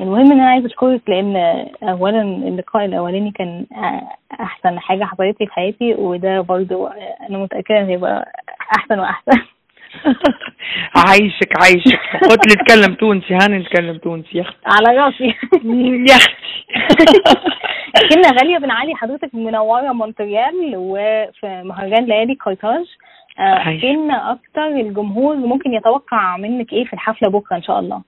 المهم إن أنا عايزة أشكرك لأن اولا اللقاء الأولاني كان أحسن حاجة حصلت لي في حياتي وده برضو أنا متأكدة هيبقى أحسن وأحسن. عايشك عايشك. قلت لي اتكلم تونسي هاني نتكلم تونسي. يا أختي. على راسي. يا أختي. كنا غالية بن علي حضرتك منورة مونتريال وفي مهرجان ليالي قرطاج عايشك. فين أكتر الجمهور ممكن يتوقع منك إيه في الحفلة بكرة إن شاء الله؟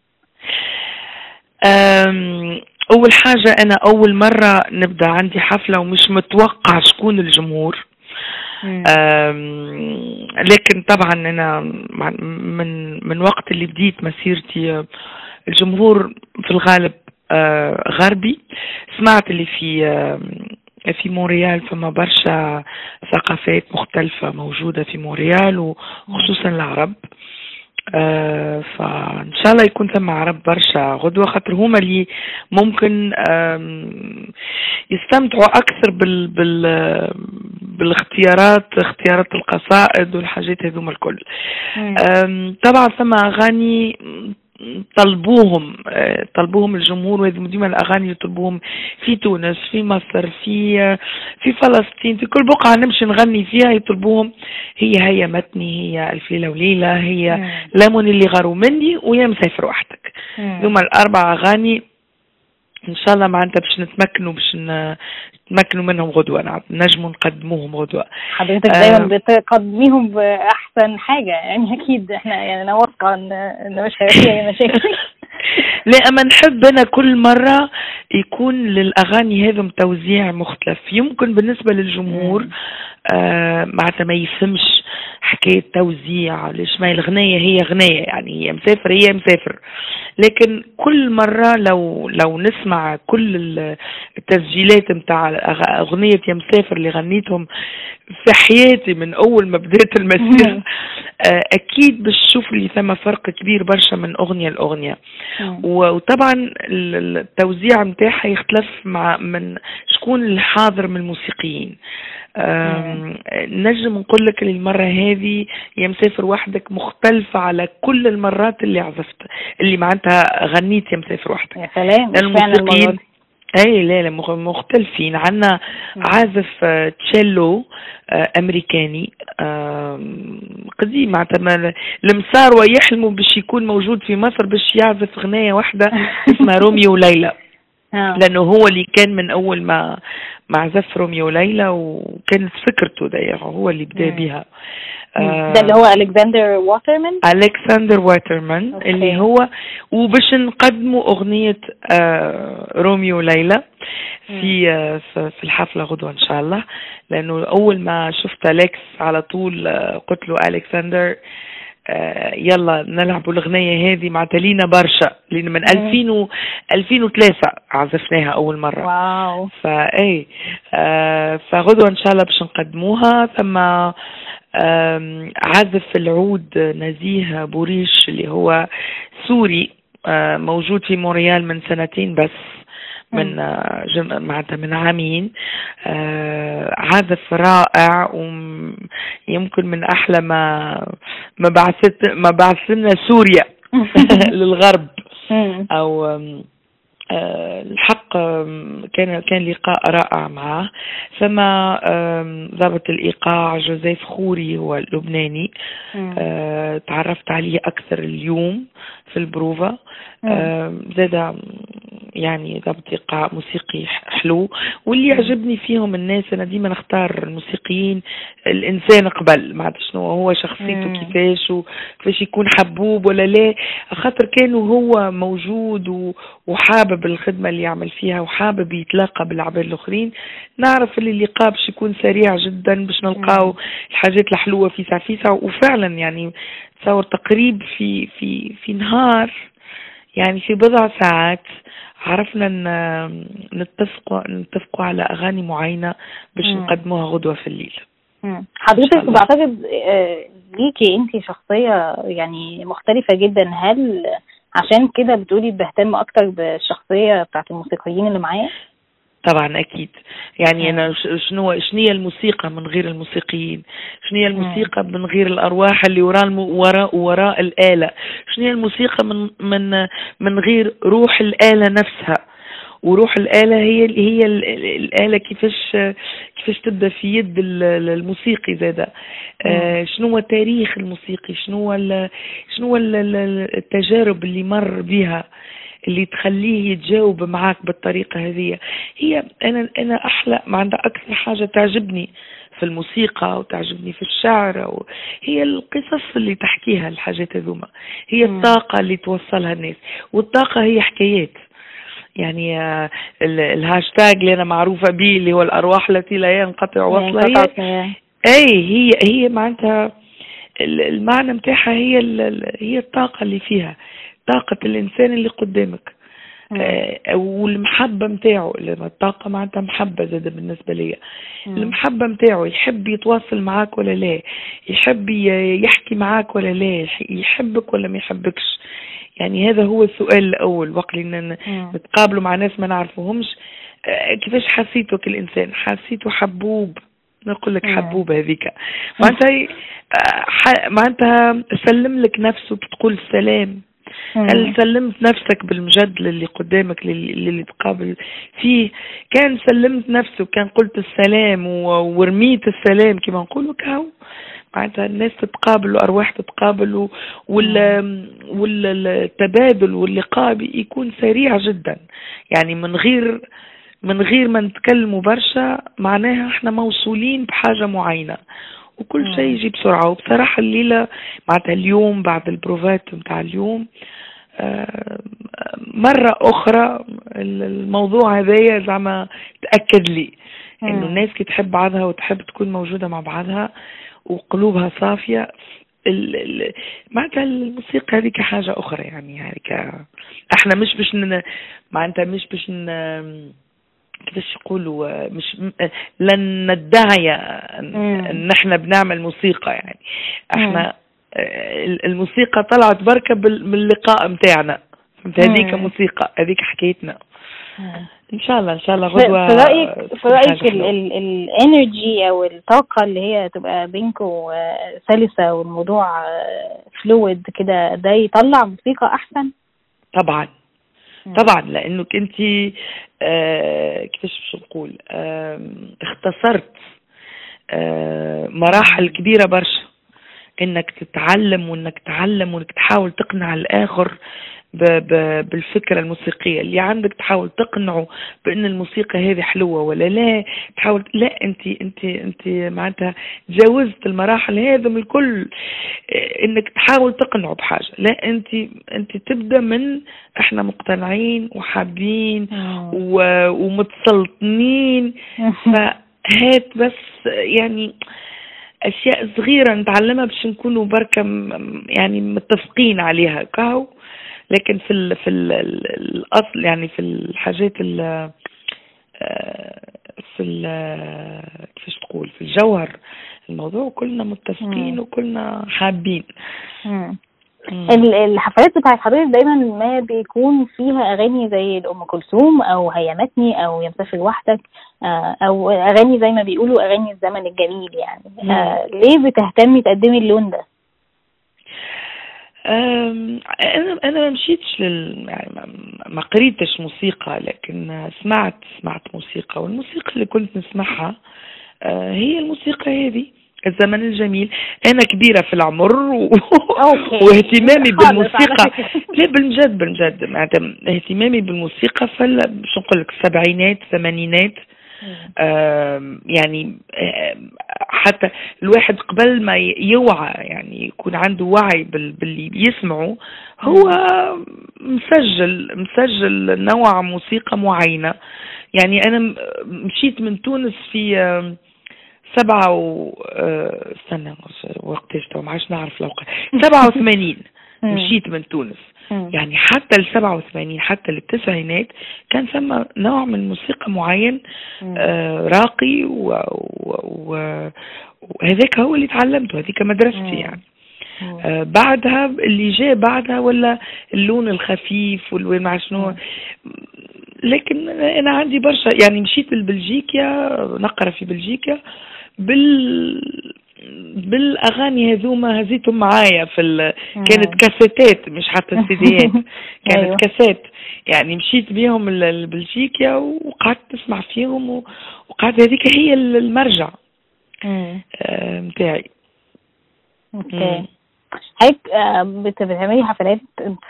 أم، أول حاجة أنا أول مرة نبدأ عندي حفلة ومش متوقع شكون الجمهور. لكن طبعا مع- من من وقت اللي بديت مسيرتي الجمهور في الغالب آه، غربي. سمعت اللي في آم، في مونريال فما برشا ثقافات مختلفة موجودة في مونريال وخصوصا العرب. آه، فإن شاء الله يكون ثم عرب برشا غدوة خاطر هما اللي ممكن يستمتعوا أكثر بال بال بالاختيارات اختيارات القصائد والحاجات هذوما الكل. طبعا ثم أغاني طلبوهم طلبوهم الجمهور وهذه ديما الأغاني يطلبوهم في تونس في مصر في في فلسطين في كل بقعة نمشي نغني فيها يطلبوهم. هي هي متني هي ألف ليلة وليلة هي ليمون اللي غاروا مني ويا مسافر وحدك. هما الأربع أغاني إن شاء الله معناتها باش نتمكنوا باش ن- نتمكنوا منهم غدوة نعم. نجموا نقدموهم غدوة. حضرتك آه. دايما بتقدميهم بأحسن حاجة يعني أكيد إحنا يعني أنا واثقة إن مش هيبقى فيها أي مشاكل. لا أما نحب أنا كل مرة يكون للأغاني هذم توزيع مختلف. يمكن بالنسبة للجمهور آه معناتها ما يفهمش حكاية توزيع ليش ما الغنية هي غنية يعني هي مسافر هي مسافر لكن كل مرة لو لو نسمع كل ال- التسجيلات نتاع أغنية يا مسافر اللي غنيتهم في حياتي من أول ما بديت المسيرة مم. آه، أكيد باش تشوف اللي ثم فرق كبير برشا من أغنية لأغنية مم. و- وطبعا ال- ال- التوزيع نتاعها يختلف مع من شكون الحاضر من الموسيقيين نجم نقول لك المرة هذه يا مسافر وحدك مختلفة على كل المرات اللي عزفت اللي معناتها غنيت يا مسافر وحدك. يا سلام المرة الموسيقيين اي لا لا مخ- مختلفين. عندنا. عازف آه، تشيلو آه، أمريكاني قديم معناتها المسار يحلموا باش يكون موجود في مصر باش يعزف غناية واحدة اسمها روميو وليلى. آه. لأنه هو اللي كان من أول ما ما عزف روميو وليلى وكانت فكرته داير هو اللي بدأ. بها ده اللي هو الكسندر واترمان الكسندر واترمان. اللي هو وباش نقدموا أغنية آه، روميو وليلى في آه، في في الحفلة غدوة إن شاء الله. لأنه أول ما شفت أليكس على طول آه، قلت له الكسندر آه، يلا نلعبوا الغنية هذه مع تلينا برشا لأن من مم. 2000 و 2003 عزفناها أول مرة. wow. فاي آه فغدوة إن شاء الله باش نقدموها. ثم عازف العود نزيه بوريش اللي هو سوري آه موجود في مونريال من سنتين بس. من آه، جم... معناتها من عامين. آه عازف رائع ويمكن من أحلى ما ما بعثت ما بعث لنا سوريا للغرب. أو آه، الحق كان كان لقاء رائع معه. ثم ضابط الإيقاع جوزيف خوري هو اللبناني. آه، تعرفت عليه أكثر اليوم في البروفا. زاد يعني ايقاع موسيقي حلو. واللي يعجبني فيهم الناس أنا ديما نختار الموسيقيين الإنسان قبل ما شنو هو شخصيته. كيفاش وكيفاش يكون حبوب ولا لا. خاطر كانوا هو موجود وحابب الخدمة اللي يعمل فيها وحابب يتلاقى بالعباد الأخرين. نعرف اللي اللقاء باش يكون سريع جدا باش نلقاو الحاجات الحلوة في سعفيسه وفعلا يعني تصور تقريب في في في نهار يعني في بضع ساعات عرفنا نتفقوا نتفقوا على أغاني معينة باش. نقدموها غدوة في الليل حضرتك. بعتقد آه، ليكي انت شخصية يعني مختلفة جدا هل عشان كده بتقولي بهتم أكتر بالشخصية بتاعت الموسيقيين اللي معايا؟ طبعا أكيد. يعني مم. أنا شنو شنو هي الموسيقى من غير الموسيقيين؟ شنو هي الموسيقى من غير الأرواح اللي وراء. وراء وراء الآلة؟ شنو هي الموسيقى من من من غير روح الآلة نفسها؟ وروح الآلة هي هي ال- ال- الآلة كيفاش كيفاش تبدأ في يد ال- ال- الموسيقي زادا. آه شنو هو تاريخ الموسيقي؟ شنو هو ال- شنو ال- التجارب اللي مر بها؟ اللي تخليه يتجاوب معاك بالطريقة هذه. هي أنا أنا أحلى ما عندها أكثر حاجة تعجبني في الموسيقى وتعجبني في الشعر هي القصص اللي تحكيها الحاجات هذوما. هي مم. الطاقة اللي توصلها الناس. والطاقة هي حكايات. يعني آه، ال- الهاشتاج اللي أنا معروفة به اللي هو الأرواح التي لا ينقطع وصلها. هي. أي هي هي معناتها ال- المعنى متاعها هي هي الطاقة اللي فيها. طاقة الإنسان اللي قدامك. آه، والمحبة متاعه لما الطاقة معناتها محبة زاد بالنسبة لي مم. المحبة متاعه يحب يتواصل معاك ولا لا؟ يحب يحكي معاك ولا لا؟ يح- يحبك ولا ما يحبكش؟ يعني هذا هو السؤال الأول. وقت اللي. نتقابلوا مع ناس ما نعرفوهمش آه، كيفاش حسيته كالإنسان حسيته حبوب؟ نقول لك. حبوب هذيك. معناتها آه، معناتها سلم لك نفسه تقول السلام هل. سلمت نفسك بالمجد للي قدامك للي, تقابل فيه؟ كان سلمت نفسه كان قلت السلام ورميت السلام كما نقولوا كهو. معناتها الناس تتقابل وارواح تتقابل والتبادل واللقاء يكون سريع جدا. يعني من غير من غير ما نتكلموا برشا معناها إحنا موصولين بحاجة معينة. وكل. شيء يجي بسرعة وبصراحة الليلة معناتها اليوم بعد البروفات نتاع اليوم آه، مرة أخرى الموضوع هذايا زعما تأكد لي إنه. الناس كي تحب بعضها وتحب تكون موجودة مع بعضها وقلوبها صافية معناتها الموسيقى هذيك حاجة أخرى يعني هذيك إحنا مش باش. معناتها مش باش. كيفاش يقولوا مش لن ندعي أن إحنا بنعمل موسيقى يعني إحنا. آه، الموسيقى طلعت بركة بال- من اللقاء متاعنا فهمت هذيك. موسيقى هذيك حكايتنا. إن شاء الله إن شاء الله في غدوة في رأيك في حلوة. الإنرجي أو الطاقة اللي هي تبقى بينكوا آه، سلسة والموضوع فلويد كده ده يطلع موسيقى أحسن طبعا طبعا لأنك أنت آه كيفاش باش نقول آه اختصرت آه مراحل كبيرة برشا. إنك تتعلم وإنك تعلم وإنك تحاول تقنع الآخر بالفكرة الموسيقية. اللي عندك تحاول تقنعه بأن الموسيقى هذه حلوة ولا لا تحاول لا أنت أنت أنت معناتها تجاوزت المراحل هذا من الكل. آه، إنك تحاول تقنعه بحاجة. لا أنت أنت تبدأ من إحنا مقتنعين وحابين. و- ومتسلطنين. فهات بس يعني أشياء صغيرة نتعلمها باش نكونوا بركة يعني متفقين عليها. كهو؟ لكن في ال في ال الأصل يعني في الحاجات ال آه، في ال كيفاش تقول في الجوهر الموضوع كلنا متفقين مم. وكلنا حابين مم. مم. ال- الحفلات بتاعت حضرتك دايما ما بيكون فيها أغاني زي ام كلثوم أو هيامتني أو يا مسافر وحدك آه، أو أغاني زي ما بيقولوا أغاني الزمن الجميل يعني آه، ليه بتهتمي تقدمي اللون ده؟ أنا أنا ما مشيتش لل يعني ما- قريتش موسيقى لكن سمعت سمعت موسيقى والموسيقى اللي كنت نسمعها آه، هي الموسيقى هذه الزمن الجميل. أنا كبيرة في العمر و... واهتمامي بالموسيقى. لا بالجد بالجد معناتها اهتمامي بالموسيقى فل شو نقول لك السبعينات الثمانينات يعني حتى الواحد قبل ما يوعى يعني يكون عنده وعي بال- باللي بيسمعه هو مسجل مسجل نوع موسيقى معينة يعني أنا مشيت من تونس في سبعة و آه، استنى وقتاش تو ما عادش نعرف الأوقات سبعة وثمانين. مشيت من تونس. يعني حتى ال 87 حتى التسعينات كان ثم نوع من موسيقى معين. آه راقي و- و- و- وهذاك هو اللي تعلمته هذيك مدرستي مم. يعني. آه بعدها اللي جاء بعدها ولا اللون الخفيف والوين مع شنو. لكن أنا عندي برشا يعني مشيت لبلجيكا نقرأ في بلجيكا بال بالأغاني هذوما هزيتهم معايا في ال... كانت كاسيتات مش حتى سيديات كانت أيوه. كاسات يعني مشيت بيهم لبلجيكا وقعدت نسمع فيهم وقعدت هذيك هي المرجع. نتاعي okay. حضرتك آه، بتعملي حفلات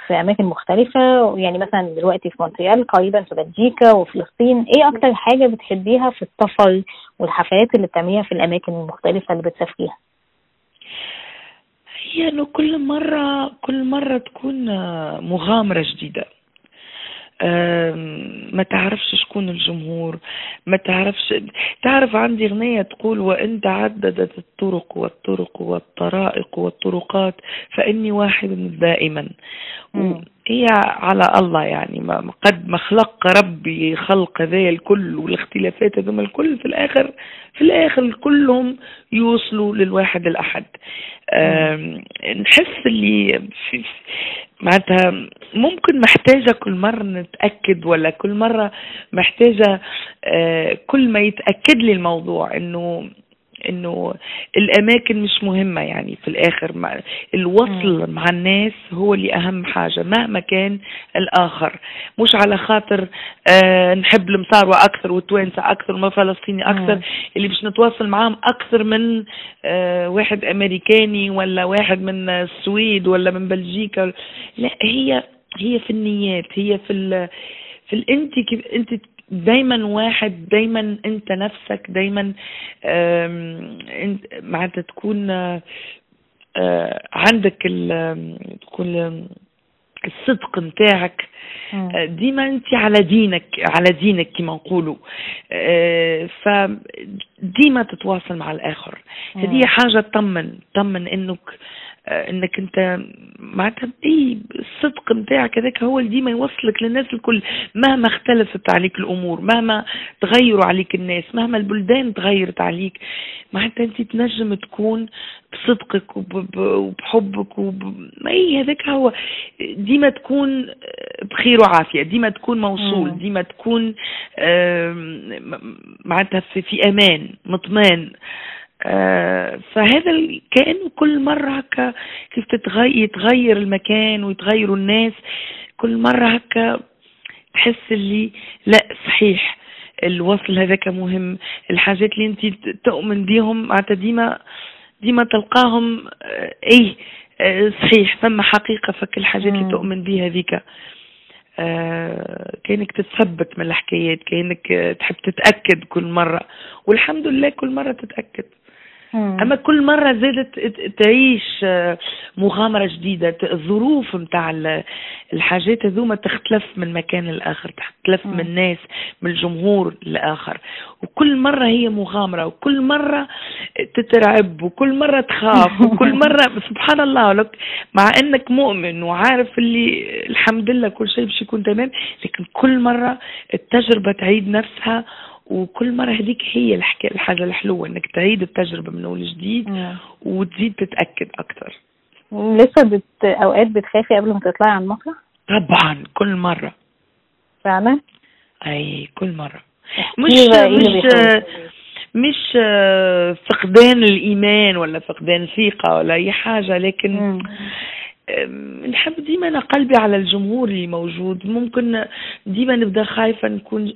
في أماكن مختلفة يعني مثلا دلوقتي في مونتريال قريبا في بلجيكا وفلسطين. إيه أكتر حاجة بتحبيها في السفر والحفلات اللي بتعمليها في الأماكن المختلفة اللي بتسافريها؟ هي إنه كل مرة كل مرة تكون مغامرة جديدة. ما تعرفش شكون الجمهور ما تعرفش تعرف عندي غنية تقول وإن تعددت الطرق والطرق والطرائق والطرقات فإني واحد دائما. هي على الله يعني. قد ما خلق ربي خلق ذا الكل والاختلافات هذوما الكل في الآخر في الآخر كلهم يوصلوا للواحد الأحد. نحس اللي معناتها ممكن محتاجة كل مرة نتأكد ولا كل مرة محتاجة آه، كل ما يتأكد لي الموضوع إنه إنه الأماكن مش مهمة يعني في الآخر. مع الوصل مع الناس هو اللي أهم حاجة مهما كان الآخر. مش على خاطر آه نحب المصاروة أكثر والتوانسة أكثر وما فلسطيني أكثر. مم. اللي باش نتواصل معاهم أكثر من آه واحد أمريكاني ولا واحد من السويد ولا من بلجيكا. لا هي هي في النيات هي في في انت انت دايما واحد دايما أنت نفسك دايما أنت معناتها تكون آه، عندك تكون الصدق نتاعك آه، ديما أنت على دينك على دينك كما نقولوا. آه، فديما تتواصل مع الآخر. هذه حاجة تطمن تطمن إنك آه، إنك أنت معناتها اي الصدق نتاعك هذاك هو اللي ديما يوصلك للناس الكل. مهما اختلفت عليك الأمور مهما تغيروا عليك الناس مهما البلدان تغيرت عليك معناتها أنت تنجم تكون بصدقك وبحبك وب... اي هذاك هو. ديما تكون بخير وعافية ديما تكون موصول ديما تكون معناتها في أمان مطمئن. آه، فهذا الكائن كل مرة هكا كيف تتغير يتغير المكان ويتغيروا الناس كل مرة هكا تحس اللي لا صحيح الوصل هذاك مهم الحاجات اللي انت تؤمن بيهم معناتها ديما ديما تلقاهم آه، اي آه، صحيح ثم حقيقة فك الحاجات اللي تؤمن بها ذيك كأنك تتثبت من الحكايات كأنك تحب تتأكد كل مرة. والحمد لله كل مرة تتأكد. أما كل مرة زادت تعيش آه، مغامرة جديدة الظروف نتاع الحاجات هذوما تختلف من مكان لآخر تختلف من الناس من الجمهور لآخر. وكل مرة هي مغامرة وكل مرة تترعب وكل مرة تخاف وكل مرة سبحان الله لك مع إنك مؤمن وعارف اللي الحمد لله كل شيء باش يكون تمام لكن كل مرة التجربة تعيد نفسها وكل مرة هذيك هي الحاجة الحلوة إنك تعيد التجربة من أول جديد وتزيد تتأكد أكتر لسه بت... أوقات بتخافي قبل ما تطلعي على المسرح؟ طبعا كل مرة فعلا؟ أي كل مرة مش مش مش فقدان الإيمان ولا فقدان ثقة ولا أي حاجة لكن مم. نحب ديما أنا قلبي على الجمهور اللي موجود. ممكن ديما نبدأ خايفة نكون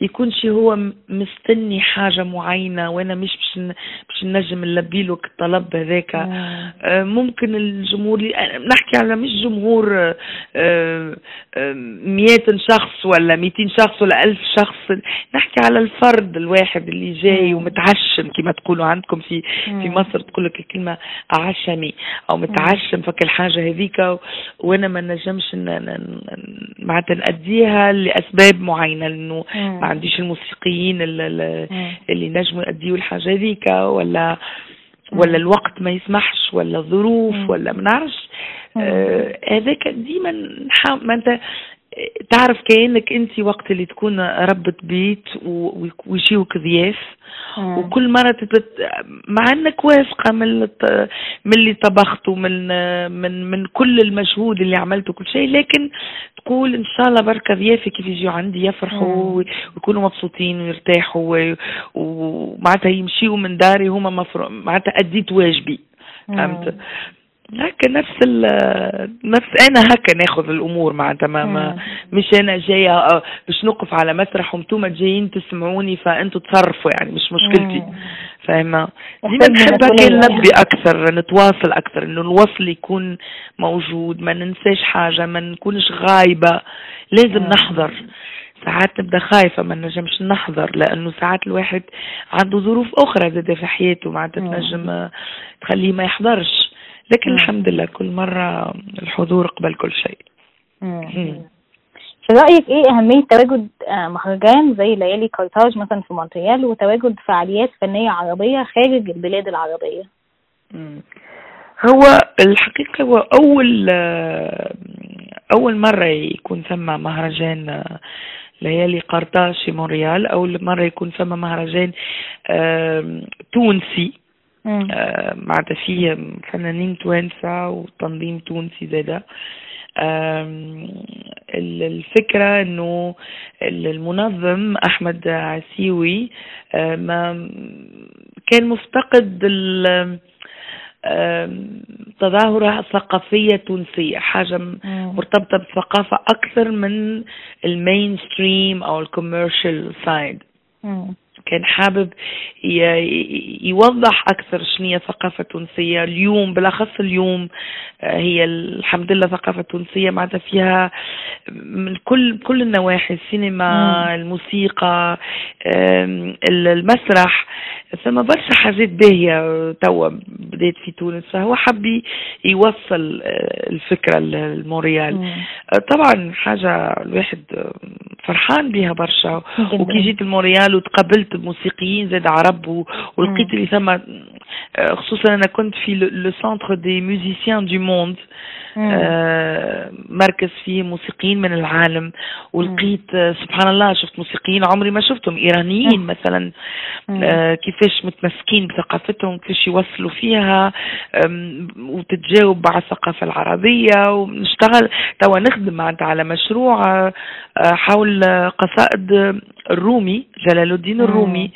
يكون شي هو مستني حاجة معينة وأنا مش باش باش نجم نلبي له الطلب هذاك. آه، ممكن الجمهور اللي نحكي على مش جمهور آه، مئات شخص ولا 200 شخص ولا ألف شخص. نحكي على الفرد الواحد اللي جاي ومتعشم كما تقولوا عندكم في في مصر تقول لك الكلمة عشمي أو متعشم فك الحاجة هذيك وأنا ما نجمش معناتها نأديها لأسباب معينة لأنه ما عنديش الموسيقيين اللي, اللي نجموا يأديوا الحاجة هذيك ولا ولا الوقت ما يسمحش ولا الظروف ولا ما نعرفش. آه، هذاك ديما ما انت تعرف كأنك أنت وقت اللي تكون ربة بيت ويجيوك ضياف. وكل مرة تتبت مع إنك واثقة من من اللي طبخته من من من كل المجهود اللي عملته كل شيء. لكن تقول إن شاء الله بركة ضيافي كيف يجوا عندي يفرحوا ويكونوا مبسوطين ويرتاحوا ومعناتها يمشيوا من داري هما مفروض معناتها أديت واجبي. فهمت؟ هكا نفس ال نفس أنا هكا ناخذ الأمور معناتها ما, ما مش أنا جاية آه، باش نوقف على مسرح وأنتم جايين تسمعوني فأنتوا تصرفوا يعني مش مشكلتي. فاهمة؟ ديما نحب هكا نلبي أكثر نتواصل أكثر إنه الوصل يكون موجود ما ننساش حاجة ما نكونش غايبة. لازم نحضر. ساعات نبدأ خايفة ما نجمش نحضر لأنه ساعات الواحد عنده ظروف أخرى زاد في حياته معناتها تنجم تخليه ما يحضرش. لكن مم. الحمد لله كل مرة الحضور قبل كل شيء في رأيك إيه أهمية تواجد آه، مهرجان زي ليالي كارتاج مثلا في مونتريال وتواجد فعاليات فنية عربية خارج البلاد العربية؟ مم. هو الحقيقة هو أول آه، أول مرة يكون ثم مهرجان آه، ليالي قرطاج في مونريال أول مرة يكون ثم مهرجان تونسي آه معناتها فيه فنانين توانسة وتنظيم تونسي زادا الفكرة إنه المنظم أحمد عسيوي آه، ما كان مفتقد تظاهرة ثقافية تونسية حاجة مرتبطة بالثقافة أكثر من ال mainstream أو ال commercial side. كان حابب يوضح أكثر شنو هي الثقافة التونسية. اليوم بالأخص اليوم آه، هي الحمد لله الثقافه التونسيه معناتها فيها من كل كل النواحي السينما الموسيقى المسرح. ثم برشا حاجات باهية توا بدات في تونس. فهو حب يوصل آه، الفكرة لمونريال آه، طبعا حاجة الواحد فرحان بها برشا. وكي جيت لمونريال وتقابلت بموسيقيين زاد عرب ولقيت اللي ثم خصوصا أنا كنت في le Centre des musiciens du monde مركز فيه موسيقيين من العالم. ولقيت آه سبحان الله شفت موسيقيين عمري ما شفتهم إيرانيين مثلا آه كيفاش متمسكين بثقافتهم كيفاش يوصلوا فيها وتتجاوب مع الثقافة العربية ونشتغل توا نخدم معناتها على مشروع آه حول قصائد الرومي جلال الدين الرومي.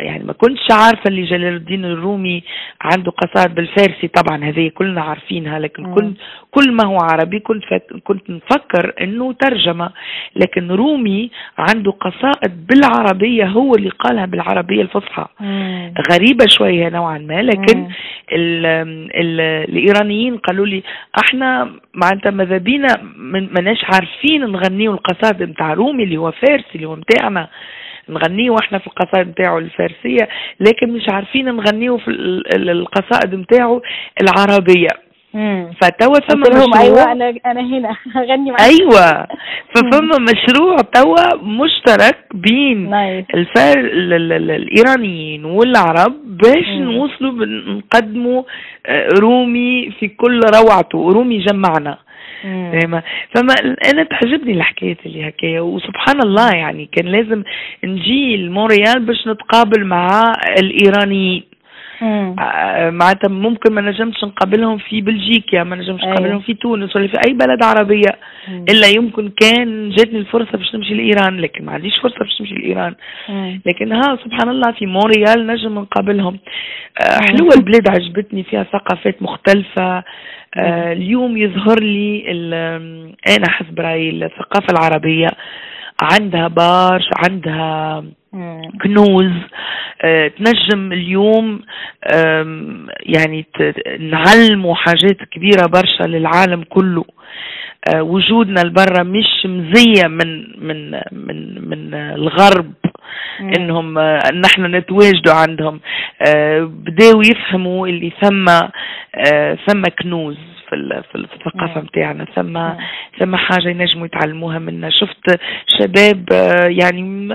يعني ما كنتش عارفة اللي جلال الدين الرومي عنده قصائد بالفارسي. طبعا هذه كلنا عارفينها لكن كل كل ما هو عربي كنت كنت نفكر إنه ترجمة. لكن رومي عنده قصائد بالعربية هو اللي قالها بالعربية الفصحى. غريبة شوية نوعا ما لكن ال ال الإيرانيين قالوا لي إحنا معناتها ماذا بينا ماناش عارفين نغنيوا القصائد نتاع رومي اللي هو فارسي اللي هو نتاعنا نغنيه وإحنا في القصائد نتاعو الفارسية لكن مش عارفين نغنيه في القصائد نتاعو العربية. فتوا ثم مشروع أيوه أنا أنا هنا هغني معاك. أيوه. ففما مشروع توا مشترك بين الفار الإيرانيين والعرب باش نوصلوا نقدموا آه، رومي في كل روعته رومي جمعنا. فاهمه فما أنا تعجبني الحكايات اللي هكايا وسبحان الله يعني كان لازم نجي لمونريال باش نتقابل مع الإيرانيين. معناتها ممكن ما نجمش نقابلهم في بلجيكا ما نجمش. نقابلهم في تونس ولا في أي بلد عربية. مم. إلا يمكن كان جاتني الفرصة باش نمشي لإيران لكن ما عنديش فرصة باش نمشي لإيران. لكن ها سبحان الله في مونريال نجم نقابلهم. آه، حلوة البلاد عجبتني فيها ثقافات مختلفة. آه اليوم يظهر لي أنا حسب رأيي الثقافة العربية. عندها برشا عندها كنوز. آه تنجم اليوم يعني نعلموا حاجات كبيرة برشا للعالم كله. آه وجودنا لبرا مش مزية من من من من الغرب إنهم آه، نحن نتواجدوا عندهم. بداوا يفهموا اللي ثم ثم كنوز. في في الثقافة نتاعنا ثم ثم حاجة ينجموا يتعلموها منا. شفت شباب يعني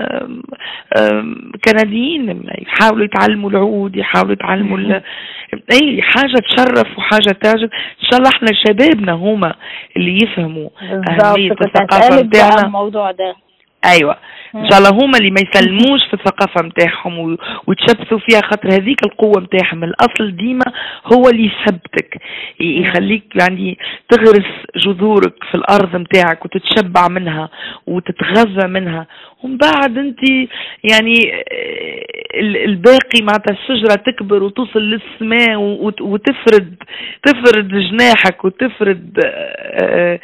كنديين يحاولوا يتعلموا العود يحاولوا يتعلموا اي حاجة تشرف وحاجة تعجب. إن شاء الله إحنا شبابنا هما اللي يفهموا أهمية الثقافة نتاعنا الموضوع ده. أيوه. إن شاء الله هما اللي ما يسلموش في الثقافة نتاعهم ويتشبثوا فيها خاطر هذيك القوة نتاعهم الأصل ديما هو اللي يثبتك. يخليك يعني تغرس جذورك في الأرض نتاعك وتتشبع منها وتتغذى منها. ومن بعد أنت يعني الباقي معناتها الشجرة تكبر وتوصل للسماء وتفرد تفرد جناحك وتفرد آه،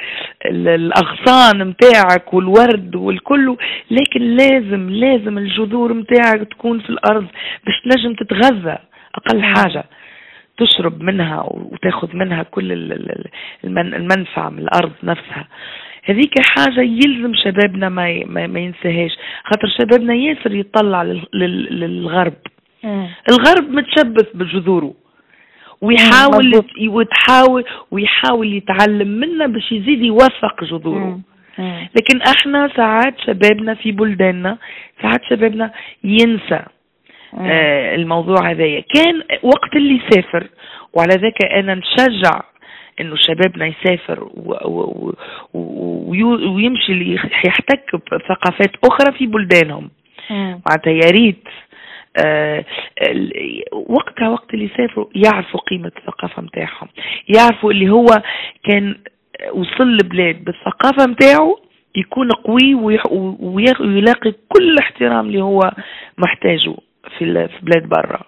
الأغصان متاعك والورد والكل. لكن لازم لازم الجذور متاعك تكون في الأرض باش تنجم تتغذى. أقل حاجة. تشرب منها وتاخذ منها كل المنفعة من الأرض نفسها. هذيك حاجة يلزم شبابنا ما ما, ينساهاش. خاطر شبابنا ياسر يطلع للغرب. الغرب متشبث بجذوره. ويحاول وتحاول ويحاول يتعلم منا باش يزيد يوثق جذوره. لكن إحنا ساعات شبابنا في بلداننا ساعات شبابنا ينسى آه الموضوع هذايا كان وقت اللي سافر وعلى ذاك أنا نشجع إنه شبابنا يسافر ويمشي يحتك بثقافات أخرى في بلدانهم. معناتها يا ريت آه وقتها وقت اللي يسافروا يعرفوا قيمة الثقافة متاعهم يعرفوا اللي هو كان وصل لبلاد بالثقافة متاعه يكون قوي ويلاقي كل الاحترام اللي هو محتاجه في بلاد برا.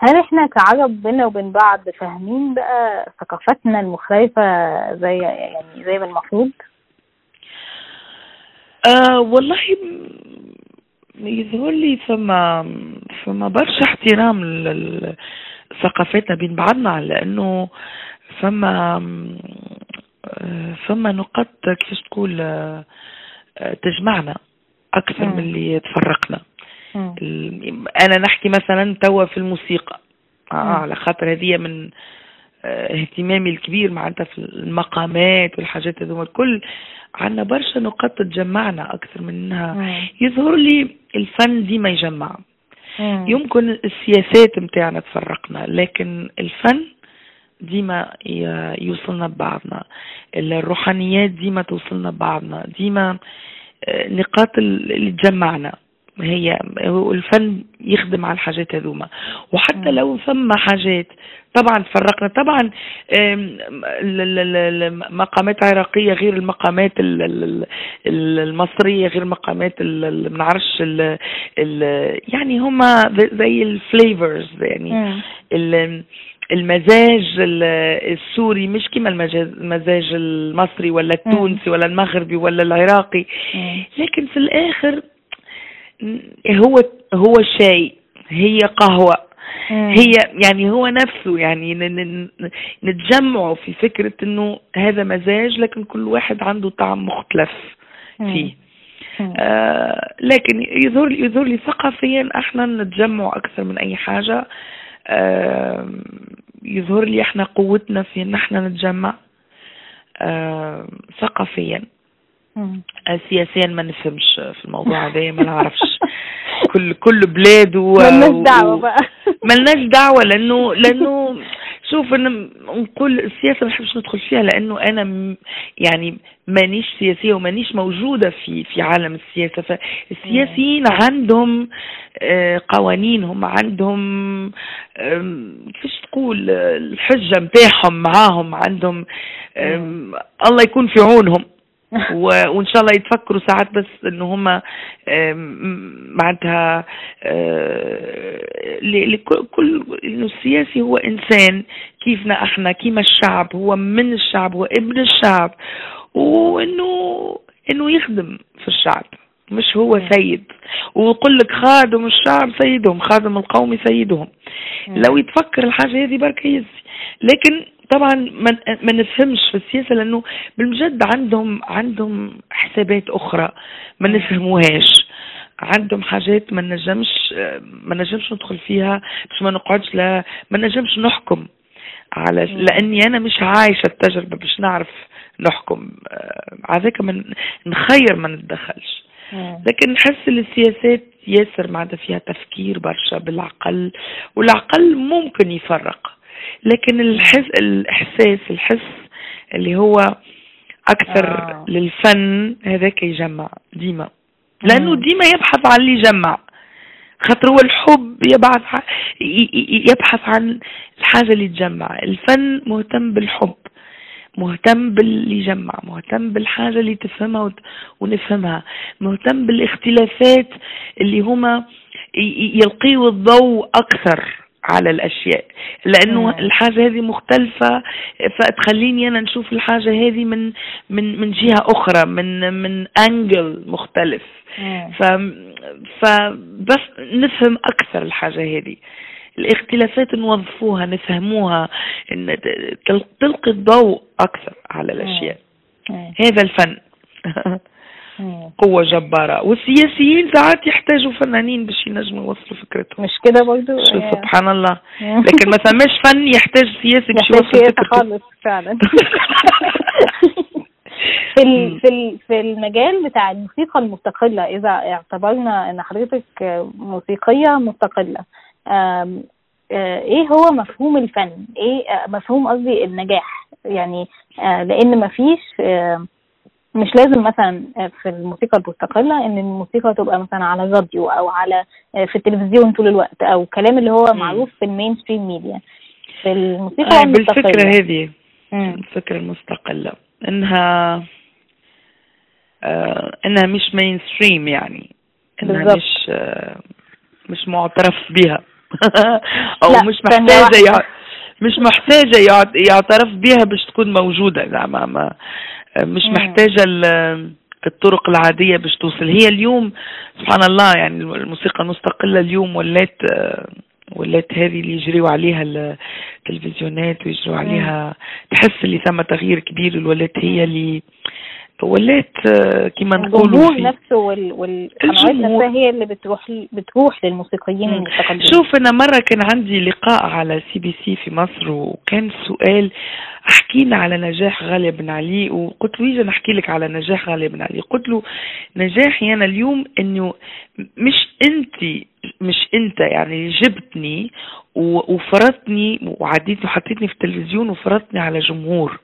هل إحنا كعرب بينا وبين بعض فاهمين بقى ثقافتنا المختلفة زي يعني زي ما المفروض؟ آه والله يظهر لي فما فما برشا احترام لثقافتنا بين بعضنا لأنه فما آه، فما نقاط كيفاش تقول آه، تجمعنا أكثر من اللي تفرقنا. أنا نحكي مثلا توا في الموسيقى. آه على خاطر هذه من آه اهتمامي الكبير معناتها في المقامات والحاجات هذوما الكل. عندنا برشا نقاط تجمعنا أكثر من إنها يظهر لي الفن ديما يجمع. يمكن السياسات متاعنا تفرقنا لكن الفن ديما يوصلنا ببعضنا الروحانيات ديما توصلنا ببعضنا ديما آه، نقاط اللي تجمعنا. هي الفن يخدم على الحاجات هذوما. وحتى لو ثم حاجات طبعا فرقنا طبعا المقامات عراقية غير المقامات المصرية غير المقامات ما نعرفش يعني هما زي الفليفرز يعني. المزاج السوري مش كما المزاج المصري ولا التونسي ولا المغربي ولا العراقي. لكن في الآخر هو هو شاي هي قهوة. هي يعني هو نفسه يعني نتجمعوا في فكرة إنه هذا مزاج لكن كل واحد عنده طعم مختلف فيه. آه لكن يظهر يظهر لي ثقافيا إحنا نتجمع أكثر من أي حاجة. آه يظهر لي إحنا قوتنا في إن إحنا نتجمع آه ثقافيا. سياسيا ما نفهمش في الموضوع هذا ما نعرفش. كل كل بلاد و ملناش دعوة بقى. ملناش دعوة لأنه لأنه شوف أنا نقول السياسة ما نحبش ندخل فيها لأنه أنا يعني مانيش سياسية ومانيش موجودة في في عالم السياسة. فالسياسيين عندهم آه، قوانينهم عندهم كيفاش تقول الحجة نتاعهم معاهم عندهم الله يكون في عونهم. وإن شاء الله يتفكروا ساعات بس ان هم معناتها لكل إنه السياسي هو إنسان كيفنا إحنا كيما الشعب هو من الشعب هو ابن الشعب وإنه إنه يخدم في الشعب مش هو سيد. ويقول لك خادم الشعب سيدهم خادم القوم سيدهم. لو يتفكر الحاجة هذه برك يزي. لكن طبعا ما نفهمش في السياسة لأنه بالمجد عندهم عندهم حسابات أخرى ما نفهموهاش. عندهم حاجات ما نجمش ما نجمش ندخل فيها باش ما نقعدش لا ما نجمش نحكم. على لأني أنا مش عايشة التجربة باش نعرف نحكم. آه، على ذاك من نخير ما نتدخلش. لكن نحس السياسات ياسر ما فيها تفكير برشا بالعقل والعقل ممكن يفرق. لكن الحس الإحساس الحس اللي هو أكثر آه. للفن هذاك يجمع ديما. لأنه ديما يبحث عن اللي يجمع خاطر هو الحب يبحث يبحث عن الحاجة اللي تجمع. الفن مهتم بالحب مهتم باللي يجمع مهتم بالحاجة اللي تفهمها ونفهمها مهتم بالاختلافات اللي هما يلقيوا الضوء أكثر. على الأشياء. لأنه. الحاجة هذه مختلفة فتخليني أنا نشوف الحاجة هذه من من من جهة أخرى من من انجل مختلف. ف فبس نفهم أكثر الحاجة هذه. الاختلافات نوظفوها نفهموها إن تلقي الضوء أكثر على الأشياء. هذا الفن. قوة جبارة. والسياسيين ساعات يحتاجوا فنانين باش ينجموا يوصلوا فكرتهم. مش كده برضه سبحان الله. لكن ما ثماش فن يحتاج سياسي باش يوصل فكرته خالص فعلا. في في في المجال بتاع الموسيقى المستقلة إذا اعتبرنا إن حضرتك موسيقية مستقلة آه، إيه هو مفهوم الفن؟ إيه آه، مفهوم قصدي النجاح؟ يعني آه، لأن مفيش مش لازم مثلا في الموسيقى المستقلة إن الموسيقى تبقى مثلا على الراديو أو على في التلفزيون طول الوقت أو كلام اللي هو معروف في ال mainstream media. في الموسيقى آه المستقلة. بالفكرة هذه الفكرة المستقلة إنها آه إنها مش mainstream يعني إنها بالزبط. مش آه مش معترف بها أو مش محتاجة مش محتاجة يعترف بها باش تكون موجودة. زعما ما مش محتاجة الطرق العادية باش توصل. هي اليوم سبحان الله يعني الموسيقى المستقلة اليوم ولات ولات هذه اللي يجريوا عليها التلفزيونات ويجروا عليها تحس اللي ثم تغيير كبير. الولات هي اللي ولات آه، كما نقولوا الجمهور نفسه وال والقنوات نفسها هي اللي بتروح بتروح للموسيقيين المستقلين. شوف أنا مرة كان عندي لقاء على CBC في مصر وكان سؤال حكينا على نجاح غاليه بن علي. وقلت له يجي نحكي لك على نجاح غاليه بن علي؟ قلت له نجاحي أنا اليوم إنه مش أنت مش أنت يعني جبتني وفرضتني وعديتني وحطيتني في التلفزيون وفرضتني على جمهور.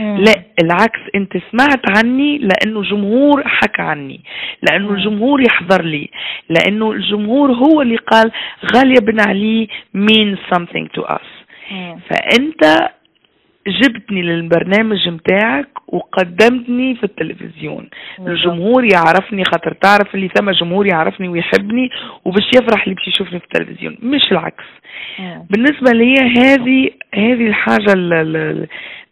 لا العكس أنت سمعت عني لأنه جمهور حكى عني لأنه. الجمهور يحضر لي لأنه الجمهور هو اللي قال غاليه بن علي means something to us. مم. فأنت جبتني للبرنامج متاعك وقدمتني في التلفزيون. الجمهور يعرفني خاطر تعرف اللي ثم جمهور يعرفني ويحبني وباش يفرح اللي باش يشوفني في التلفزيون. مش العكس. مم. بالنسبة لي هذه هذه الحاجة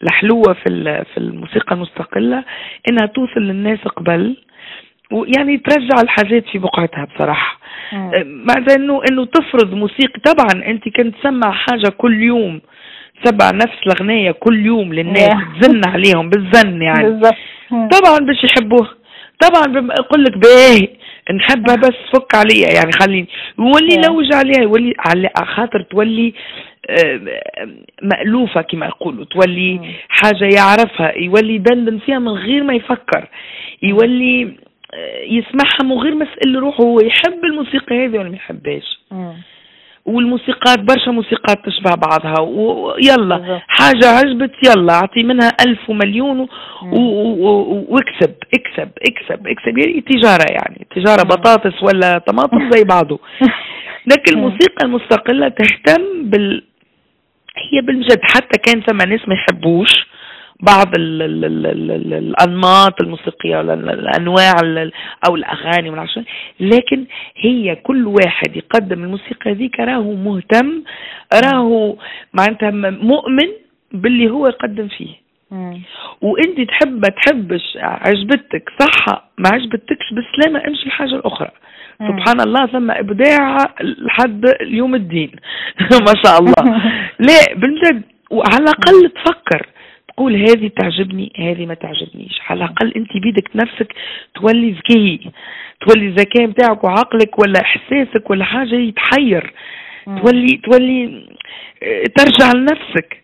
الحلوة في في الموسيقى المستقلة إنها توصل للناس قبل ويعني ترجع الحاجات في بقعتها بصراحة. مع انه إنه تفرض موسيقى. طبعا أنت كنت تسمع حاجة كل يوم تسمع نفس الأغنية كل يوم للناس تزن عليهم بالزن يعني. بالزبط. طبعا باش يحبوها طبعا أقول لك باهي نحبها بس فك عليها يعني خليني. يولي لوج عليها يولي على خاطر تولي آه، مألوفة كما يقولوا. تولي حاجة يعرفها يولي يدندن فيها من غير ما يفكر. يولي آه، يسمعها من غير ما يسأل روحه هو يحب الموسيقى هذه ولا ما يحبهاش. والموسيقات برشا موسيقات تشبه بعضها. ويلا حاجة عجبت يلا اعطي منها ألف ومليون واكسب اكسب اكسب اكسب. يعني تجارة يعني تجارة بطاطس ولا طماطم زي بعضه. لكن الموسيقى المستقلة تهتم بال هي بالجد حتى كان ثم ناس ما يحبوش. بعض ال ال ال ال ال الأنماط الموسيقية الأنواع أو الأغاني لكن هي كل واحد يقدم الموسيقى ذيك راهو مهتم راهو معناتها مؤمن باللي هو يقدم فيه. وإنت تحب تحبش عجبتك صح ما عجبتكش بالسلامه امشي الحاجة الاخرى سبحان الله ثم إبداع لحد يوم الدين. ما شاء الله. لا بالجد وعلى الأقل تفكر. تقول هذه تعجبني هذه ما تعجبنيش. على الأقل أنت بيدك نفسك تولي ذكي تولي الذكاء بتاعك وعقلك ولا إحساسك ولا حاجة يتحير. تولي تولي آه، ترجع لنفسك.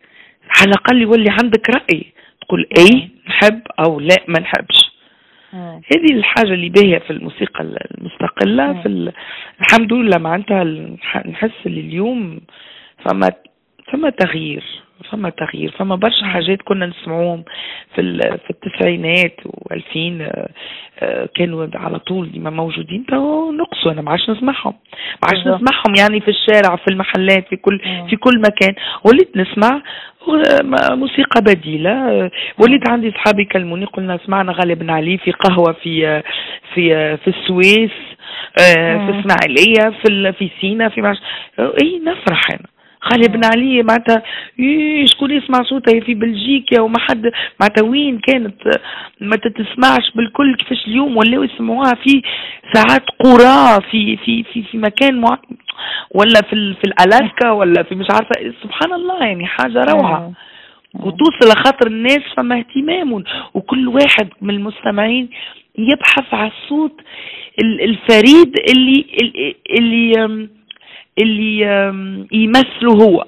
على الأقل يولي عندك رأي. تقول اي نحب أو لا ما نحبش. هذه الحاجة اللي باهية في الموسيقى المستقلة في ال... الحمد لله معناتها نحس اللي اليوم فما فما تغيير. فما تغيير فما برشا حاجات كنا نسمعوهم في في التسعينات و2000 آه، آه، كانوا على طول ديما موجودين تو نقصوا أنا ما عادش نسمعهم ما عادش نسمعهم يعني في الشارع في المحلات في كل في كل مكان. وليت نسمع موسيقى بديلة آه، وليت عندي صحابي يكلموني قلنا سمعنا غالب بن علي في قهوة في في في السويس في إسماعيلية في في سينا في معش اي نفرح أنا. خالي بن علي معناتها شكون يسمع صوتها؟ في بلجيكا وما حد معناتها وين كانت؟ ما تتسمعش بالكل كيفاش اليوم ولاو يسمعوها في ساعات قرى في في في في مكان مع ولا في في الألاسكا ولا في مش عارفة سبحان الله يعني حاجة روعة. وتوصل لخاطر الناس فما اهتمام وكل واحد من المستمعين يبحث على الصوت الفريد اللي اللي, اللي اللي يمثله هو.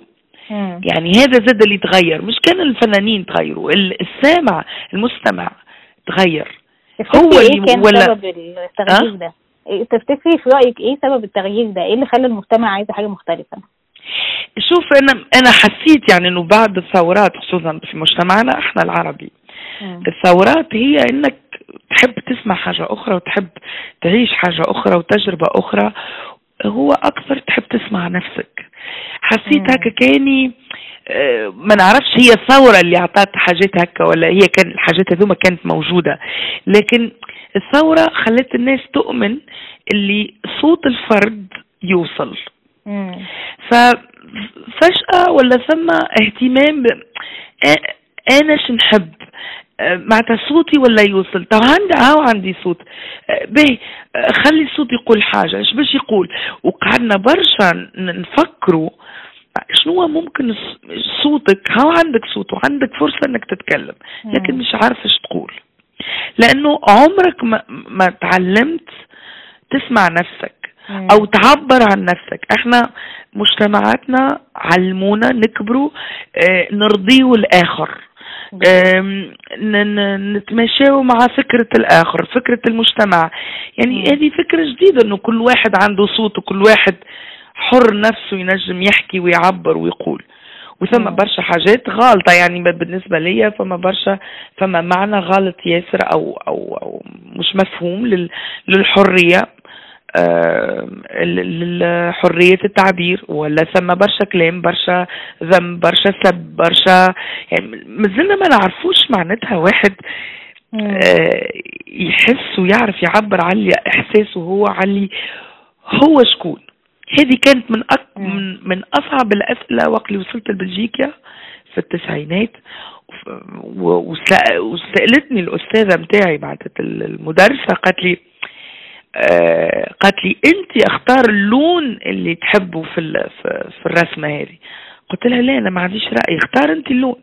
يعني هذا زاد اللي تغير. مش كان الفنانين تغيروا السامع المستمع تغير. هو إيه كان ولا سبب التغيير أه؟ ده؟ إيه، تفتكري في رأيك إيه سبب التغيير ده؟ إيه اللي خلى المستمع عايز حاجة مختلفة؟ شوف أنا أنا حسيت يعني إنه بعد الثورات خصوصا في مجتمعنا إحنا العربي مم. الثورات هي إنك تحب تسمع حاجة أخرى وتحب تعيش حاجة أخرى وتجربة أخرى. هو أكثر تحب تسمع نفسك. حسيت هكا كاني آه، ما نعرفش هي الثورة اللي أعطت حاجات هكا ولا هي كان الحاجات هذوما كانت موجودة. لكن الثورة خلت الناس تؤمن اللي صوت الفرد يوصل. ففجأة ولا ثم اهتمام أنا شنحب معناتها صوتي ولا يوصل؟ طب عندي هاو عندي صوت. أه، باهي. أه، خلي الصوت يقول حاجة. إيش باش يقول؟ وقعدنا برشا نفكروا. شنو ممكن صوتك؟ هاو عندك صوت وعندك فرصة إنك تتكلم. لكن مش عارف إيش تقول. لأنه عمرك ما, ما تعلمت تسمع نفسك أو تعبر عن نفسك. إحنا مجتمعاتنا علمونا نكبروا أه نرضيه الآخر. نتماشاو مع فكرة الآخر فكرة المجتمع. يعني هذه فكرة جديدة أنه كل واحد عنده صوت وكل واحد حر نفسه ينجم يحكي ويعبر ويقول. وثم برشا حاجات غالطة يعني بالنسبة ليا فما برشا فما معنى غلط ياسر أو أو أو مش مفهوم للحرية. حرية التعبير ولا ثم برشا كلام برشا ذنب برشا سب برشا يعني مازلنا ما نعرفوش معناتها واحد آه، يحس ويعرف يعبر على إحساسه هو على هو شكون. هذه كانت من أك... من من أصعب الأسئلة وقت اللي وصلت لبلجيكا في التسعينات. وسألتني الأستاذة متاعي بعد المدرسة قالت لي آه قالت لي أنت أختار اللون اللي تحبه في في الرسمة هذه. قلت لها لا أنا ما عنديش رأي اختار أنت اللون.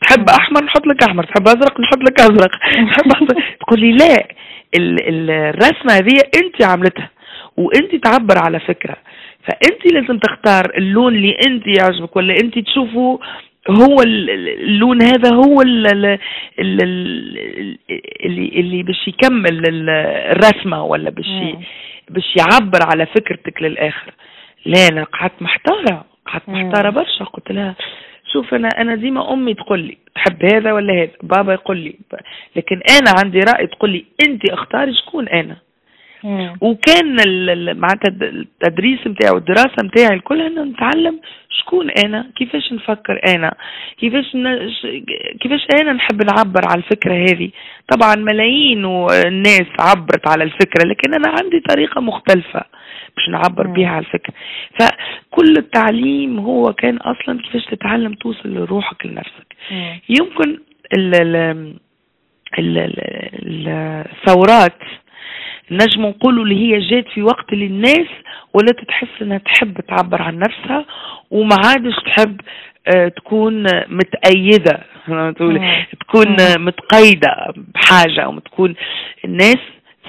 تحب أحمر نحط لك أحمر تحب أزرق نحط لك أزرق. تحب أحمر. تقول لي لا الرسمة هذه أنت عملتها وأنت تعبر على فكرة. فأنت لازم تختار اللون اللي أنت يعجبك ولا أنت تشوفه هو اللون هذا هو اللي اللي باش يكمل الرسمة ولا باش باش يعبر على فكرتك للآخر. لا أنا قعدت محتارة قعدت محتارة برشا قلت لها شوف أنا أنا ديما أمي تقول لي تحب هذا ولا هذا؟ بابا يقول لي لكن أنا عندي رأي تقول لي انت أختاري شكون أنا؟ وكان معناتها التدريس نتاعي والدراسة نتاعي الكل أنا نتعلم شكون أنا كيفاش نفكر أنا كيفاش. كيفاش أنا نحب نعبر على الفكرة هذه. طبعا ملايين الناس عبرت على الفكرة لكن أنا عندي طريقة مختلفة باش نعبر بها على الفكرة. فكل التعليم هو كان أصلا كيفاش تتعلم توصل لروحك لنفسك. يمكن الثورات نجم نقولوا اللي هي جات في وقت اللي الناس ولات تحس إنها تحب تعبر عن نفسها وما عادش تحب آه، تكون متأيدة. تكون متقيدة بحاجة أو تكون الناس.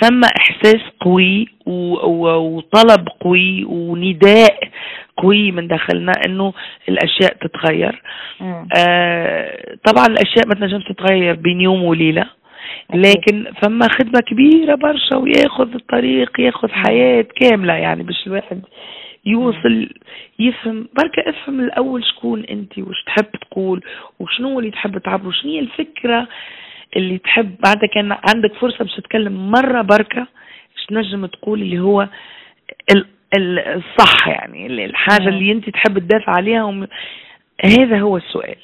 ثم إحساس قوي وطلب قوي ونداء قوي من داخلنا إنه الأشياء تتغير. آه طبعا الأشياء ما تنجمش تتغير بين يوم وليلة. لكن فما خدمة كبيرة برشا وياخذ الطريق ياخذ حياة كاملة يعني باش الواحد يوصل يفهم. بركة افهم الأول شكون أنت وش تحب تقول وشنو اللي تحب تعبر وشنو هي الفكرة اللي تحب. بعد كان عندك فرصة باش تتكلم مرة بركة باش تنجم تقول اللي هو ال- ال- الصح يعني ال- الحاجة مم. اللي أنت تحب تدافع عليها وم... هذا هو السؤال.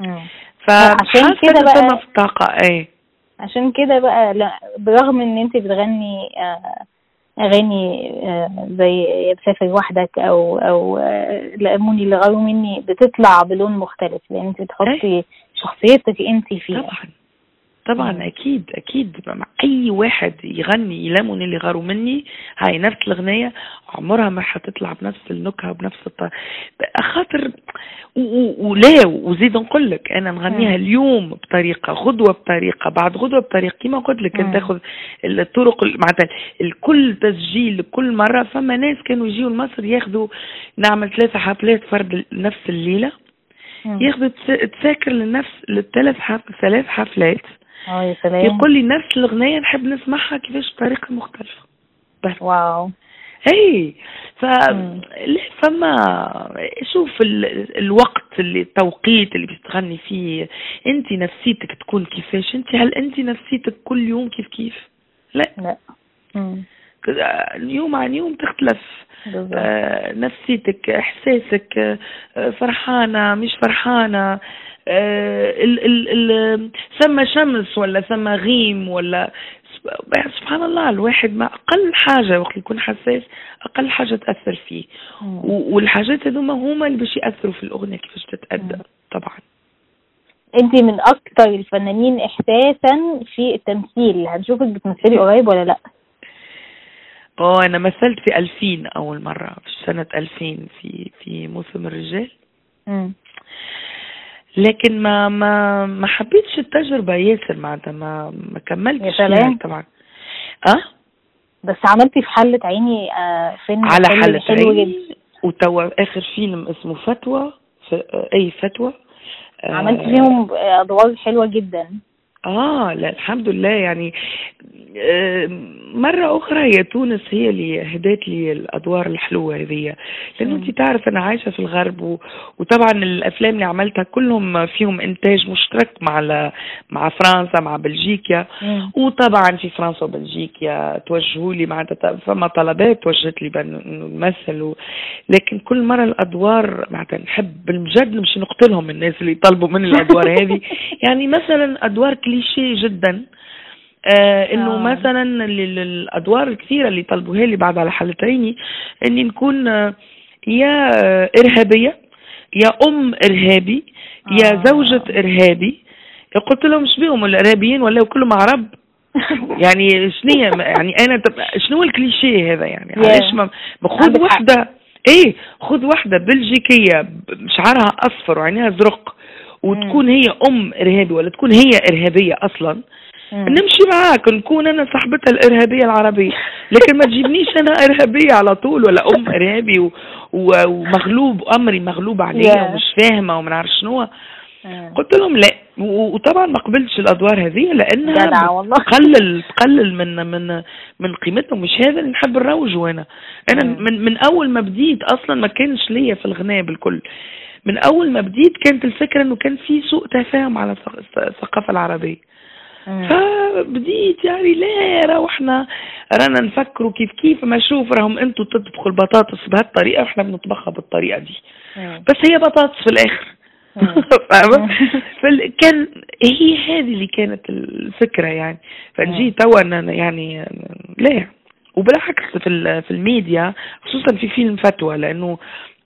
مم. فحاسه عشان كده بقى- في طاقة إيه. عشان كده بقى لا برغم إن أنت بتغني آه، أغاني آه، زي يا بسافر وحدك أو أو آه، لقموني اللي غاروا مني بتطلع بلون مختلف لأن أنت بتحطي شخصيتك أنت فيها. طبعا. طبعا. أكيد أكيد مع أي واحد يغني يلامون اللي غاروا مني هاي نفس الأغنية عمرها ما حتطلع بنفس النكهة وبنفس الط... خاطر ولا وزيد نقول لك أنا نغنيها. اليوم بطريقة غدوة بطريقة بعد غدوة بطريقة كيما قلت لك. أنت تاخذ الطرق ال- معناتها الكل تسجيل كل مرة فما ناس كانوا يجيوا لمصر ياخذوا نعمل ثلاثة حفلات فرد نفس الليلة. ياخذوا تس- تساكر لنفس للثلاث. ثلاث حفلات آه يا سلام. يقول لي نفس الاغنيه نحب نسمعها كيفاش بطريقه مختلفة. بس. واو. اي ف فما شوف ال... الوقت اللي التوقيت اللي باش تغني فيه. انت نفسيتك تكون كيفاش؟ انت هل انت نفسيتك كل يوم كيف كيف؟ لا. لا. مم. يوم عن يوم تختلف. آه، نفسيتك إحساسك آه، فرحانة مش فرحانة. آه، ال ال ال ثم شمس ولا ثم غيم ولا سب- سبحان الله الواحد ما أقل حاجة وقت يكون حساس أقل حاجة تأثر فيه. والحاجات هذوما هما اللي باش يأثروا في الأغنية كيفاش تتأدى. طبعا. أنت من أكتر الفنانين احساسا في التمثيل. هنشوفك بتمثلي قريب ولا لأ؟ آه أنا مثلت في 2000 أول مرة في سنة 2000 في في موسم الرجال. مم. لكن ما ما ما حبيتش التجربة ياسر معناتها ما ما كملتش. فيها طبعا. آه؟ بس عملتي في حلة عيني آه فيلم على حالة حلو عيني. وتوا آخر فيلم اسمه فتوى ف... أي فتوى. آه، عملتي فيهم أدوار حلوة جدا. آه لا الحمد لله يعني آه، مرة أخرى هي تونس هي اللي هدت لي الأدوار الحلوة هذه لأنه. أنت تعرف أنا عايشة في الغرب. وطبعا الأفلام اللي عملتها كلهم فيهم إنتاج مشترك مع. مع فرنسا مع بلجيكا مم. وطبعا في فرنسا وبلجيكا توجهوا لي معناتها فما طلبات توجهت لي نمثل و... لكن كل مرة الأدوار معناتها نحب بالمجد نمشي نقتلهم الناس اللي يطلبوا مني الأدوار هذه يعني مثلا أدوار كليشيه جدا آه إنه آه. مثلا ال- ال- الأدوار الكثيرة اللي طلبوها لي بعد على حالتين إني نكون آه، يا إرهابية يا أم إرهابي يا آه. زوجة إرهابي قلت لهم إيش بيهم الإرهابيين ولا كلهم عرب يعني شنو يعني أنا شنو الكليشيه هذا يعني. علاش ما خذ. وحدة إيه خذ وحدة بلجيكية شعرها أصفر وعينيها زرق وتكون هي أم ارهابي ولا تكون هي إرهابية أصلا مم. نمشي معاك نكون أنا صاحبتها الإرهابية العربية لكن ما تجيبنيش أنا إرهابية على طول ولا أم إرهابي و... و... ومغلوب أمري مغلوب عليا Yeah. ومش فاهمة وما نعرف شنو. قلت لهم لا و- وطبعا ما قبلتش الأدوار هذه لأنها والله. تقلل تقلل من من من قيمتهم مش هذا اللي نحب نروجه أنا أنا. من من أول ما بديت أصلا ما كانش ليا في الغناء بالكل من أول ما بديت كانت الفكرة إنه كان في سوء تفاهم على الث- الثقافة العربية. فبديت يعني لا راهو إحنا رانا نفكروا كيف كيف ما شوف راهم أنتوا تطبخوا البطاطس بهالطريقة وإحنا بنطبخها بالطريقة دي مم. بس هي بطاطس في الآخر مم. فاهمة؟ فال- كان هي هذه اللي كانت الفكرة يعني فنجي توا يعني لا وبالعكس في في الميديا خصوصا في فيلم فتوى لأنه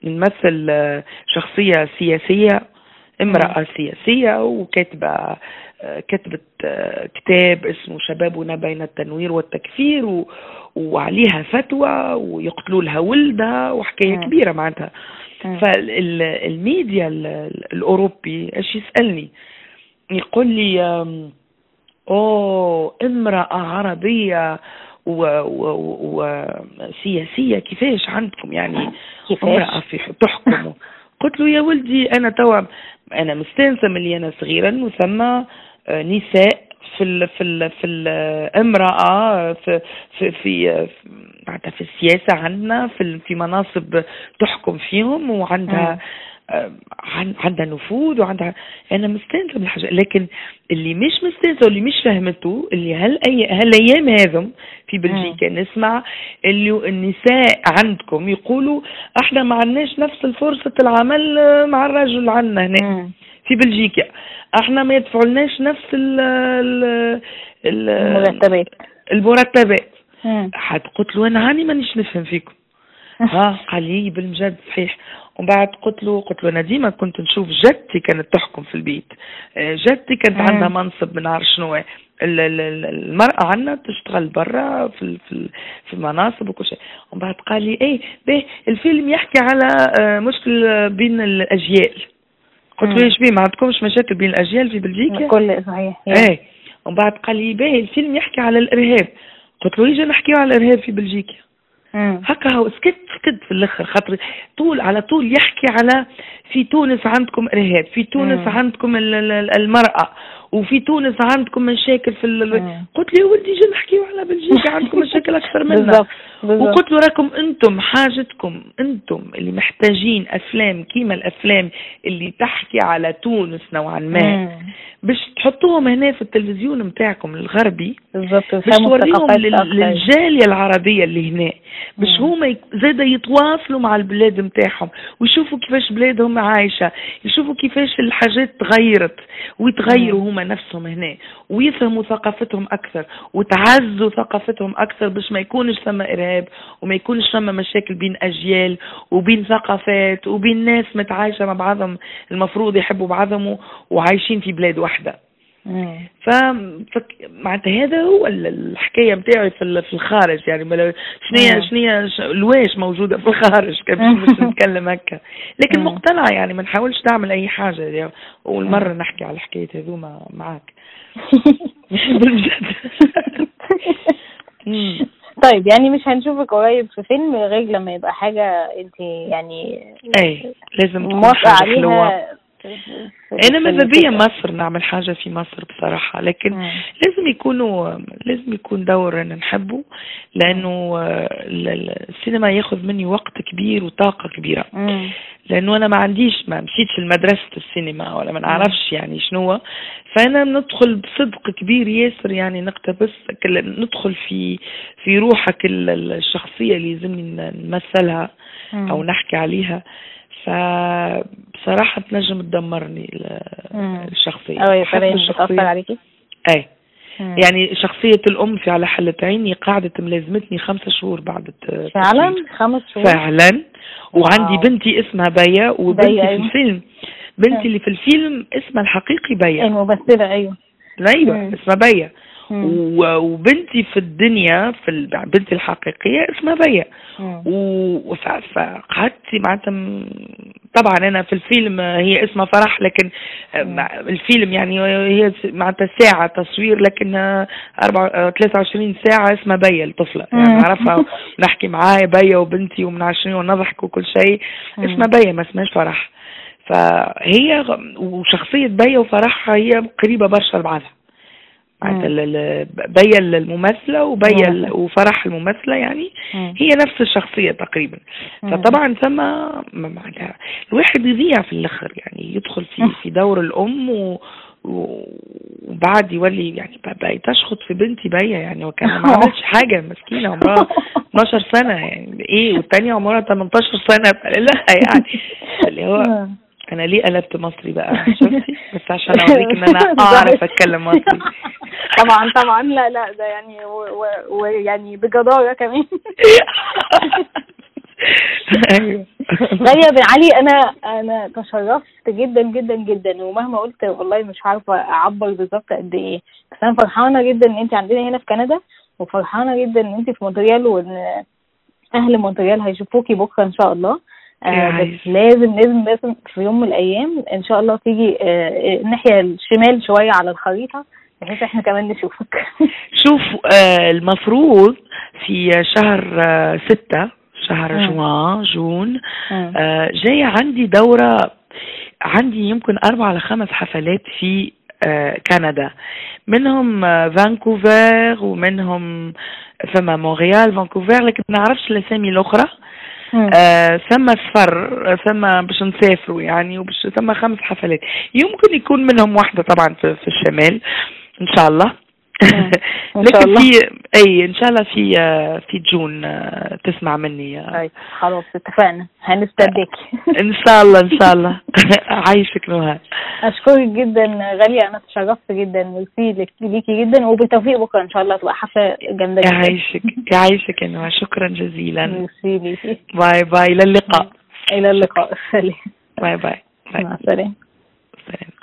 نمثل آه، شخصية سياسية امرأة سياسية وكاتبة آه، كتبت آه، كتاب اسمه شبابنا بين التنوير والتكفير و... وعليها فتوى ويقتلوا لها ولدها وحكاية مم. كبيرة معناتها. فالميديا الأوروبي إيش يسألني يقول لي أوه امرأة عربية وسياسية كيفاش عندكم يعني امرأة في تحكم. قلت له يا ولدي أنا توا أنا مستانسة ملي أنا صغيرا وثم نساء في ال في ال في الامراه في في في معناتها في السياسة عندنا في في مناصب تحكم فيهم وعندها عندها نفوذ وعندها أنا مستانسه بالحاجة لكن اللي مش مستانسه واللي مش فهمته اللي هل أي هالايام هذم في بلجيكا؟ نسمع اللي النساء عندكم يقولوا إحنا ما عندناش نفس فرصه العمل مع الرجل عندنا هنا في بلجيكا. إحنا ما يدفعولناش نفس ال ال المرتبات. المرتبات. حد قلت له أنا هاني مانيش نفهم فيكم. ها قال لي بالمجد صحيح. ومن بعد قلت له قلت له أنا ديما كنت نشوف جدتي كانت تحكم في البيت. جدتي كانت عندها منصب من عارف شنو المرأة عندنا تشتغل برا في في في المناصب وكل شيء. ومن بعد قال لي إيه باهي الفيلم يحكي على مشكل بين الأجيال. قلت له إيش بيه؟ ما عندكمش مشاكل بين الأجيال في بلجيكا؟ كل صحيح إيه. ومن بعد قال لي باهي الفيلم يحكي على الإرهاب. قلت له يجي نحكيو على الإرهاب في بلجيكا؟ هكا هو سكت سكت في الآخر خاطر طول على طول يحكي على في تونس عندكم إرهاب في تونس مم. عندكم المرأة وفي تونس عندكم مشاكل في ال... قلت له ولدي جي نحكيو على بلجيكا عندكم مشاكل أكثر منا. وقلت له راكم أنتم حاجتكم أنتم اللي محتاجين أفلام كيما الأفلام اللي تحكي على تونس نوعا ما. مم. باش تحطوهم هنا في التلفزيون نتاعكم الغربي. بالضبط باش توريهم للجالية العربية اللي هنا. باش هما زاد يتواصلوا مع البلاد نتاعهم ويشوفوا كيفاش بلادهم عايشة يشوفوا كيفاش الحاجات تغيرت ويتغيروا هما. نفسهم هنا ويفهموا ثقافتهم أكثر وتعزوا ثقافتهم أكثر باش ما يكونش ثم إرهاب وما يكونش ثم مشاكل بين أجيال وبين ثقافات وبين ناس متعايشة مع بعضهم المفروض يحبوا بعضهم وعايشين في بلاد واحدة. ف معناتها هذا هو الحكاية نتاعي في في الخارج يعني شنو شنو الواش موجودة في الخارج باش نتكلم هكا. لكن مقتنعة يعني ما نحاولش نعمل أي حاجة يعني أول مرة نحكي على الحكاية هذوما معاك. بالجد طيب يعني مش هنشوفك قريب في فيلم غير لما يبقى حاجة أنت يعني اي لازم موافقة عليها أنا ماذا بيا؟ مصر نعمل حاجة في مصر بصراحة. لكن مم. لازم يكونوا لازم يكون دور أنا نحبه لأنه السينما ياخذ مني وقت كبير وطاقة كبيرة. مم. لأنه أنا ما عنديش ما مشيتش لمدرسة السينما ولا ما نعرفش يعني شنو فأنا ندخل بصدق كبير ياسر يعني نقتبس ندخل في في روحك الشخصية اللي يلزمني نمثلها أو نحكي عليها. فبصراحة تنجم تدمرني الشخصية. أو بتأثر عليكي؟ أي. يعني شخصية الأم في على حلة عيني قعدت ملازمتني خمسة شهور بعد فعلا؟ خمس شهور؟ فعلا. وعندي واو. بنتي اسمها بيا وبنتي بيا في الفيلم. بنتي اللي في الفيلم اسمها الحقيقي بيا. الممثلة أيوه. أيوه اسمها بيا. وبنتي في الدنيا في بنتي الحقيقية اسمها بيا. فقعدت معناتها طبعا أنا في الفيلم هي اسمها فرح لكن الفيلم يعني هي معناتها ساعة تصوير لكن 23 ساعة اسمها بيا الطفلة. يعني نعرفها نحكي معاها بيا وبنتي ومنعشرين ونضحك وكل شيء. اسمها بيا ما اسمهاش فرح. فهي وشخصية بيا وفرح هي قريبة برشا لبعضها. بيا الممثله وبيا وفرح الممثله يعني مم. هي نفس الشخصية تقريبا. فطبعا ثم الواحد يضيع في الآخر يعني يدخل في في دور الأم و وبعد يولي يعني بقى تشخط في بنتي بيا يعني وكان ما عملتش حاجة مسكينة عمرها 12 سنة يعني. إيه؟ والثانيه عمرها 18 سنة. لا يعني اللي هو أنا ليه قلبت مصري بقى؟ شفتي؟ بس عشان أوريك إن أنا أعرف أتكلم مصري. طبعا طبعا. لا لا ده يعني ويعني بجدارة كمان. أيوه. غالية بن علي أنا أنا تشرفت جدا جدا جدا. ومهما قلت والله مش عارفة أعبر بالظبط قد إيه. بس أنا فرحانة جدا إن انت عندنا هنا في كندا وفرحانة جدا إن انت في مونتريال وإن أهل مونتريال هيشوفوكي بكرة إن شاء الله. آه بس لازم لازم لازم في يوم من الأيام إن شاء الله تيجي آه الناحية الشمال شوية على الخريطة بحيث إحنا كمان نشوفك شوف آه المفروض في شهر آه ستة شهر مم. جوان June. آه جاية عندي دورة عندي يمكن أربع لخمس حفلات في آه كندا منهم آه فانكوفر ومنهم ثم مونريال فانكوفر لكن ما نعرفش الأسامي الأخرى مم. آه ثم سفر ثم باش نسافروا يعني وباش ثم خمس حفلات. يمكن يكون منهم واحدة طبعا في, في الشمال إن شاء الله. لكن الله. في أي إن شاء الله في آه، في June آه، تسمع مني آه. طيب خلاص اتفقنا. هنستناك. إن شاء الله إن شاء الله. عايشك نهى. أشكرك جدا غالية. أنا تشرفت جدا ميرسي ليكي جدا. وبالتوفيق بكرة إن شاء الله تبقى حفلة جامدة جدا. يعيشك يعيشك يا نهى. شكرا جزيلا. ميرسي ليكي bye bye. إلى اللقاء. إلى اللقاء. سلام. باي. باي. مع السلامة. سلام.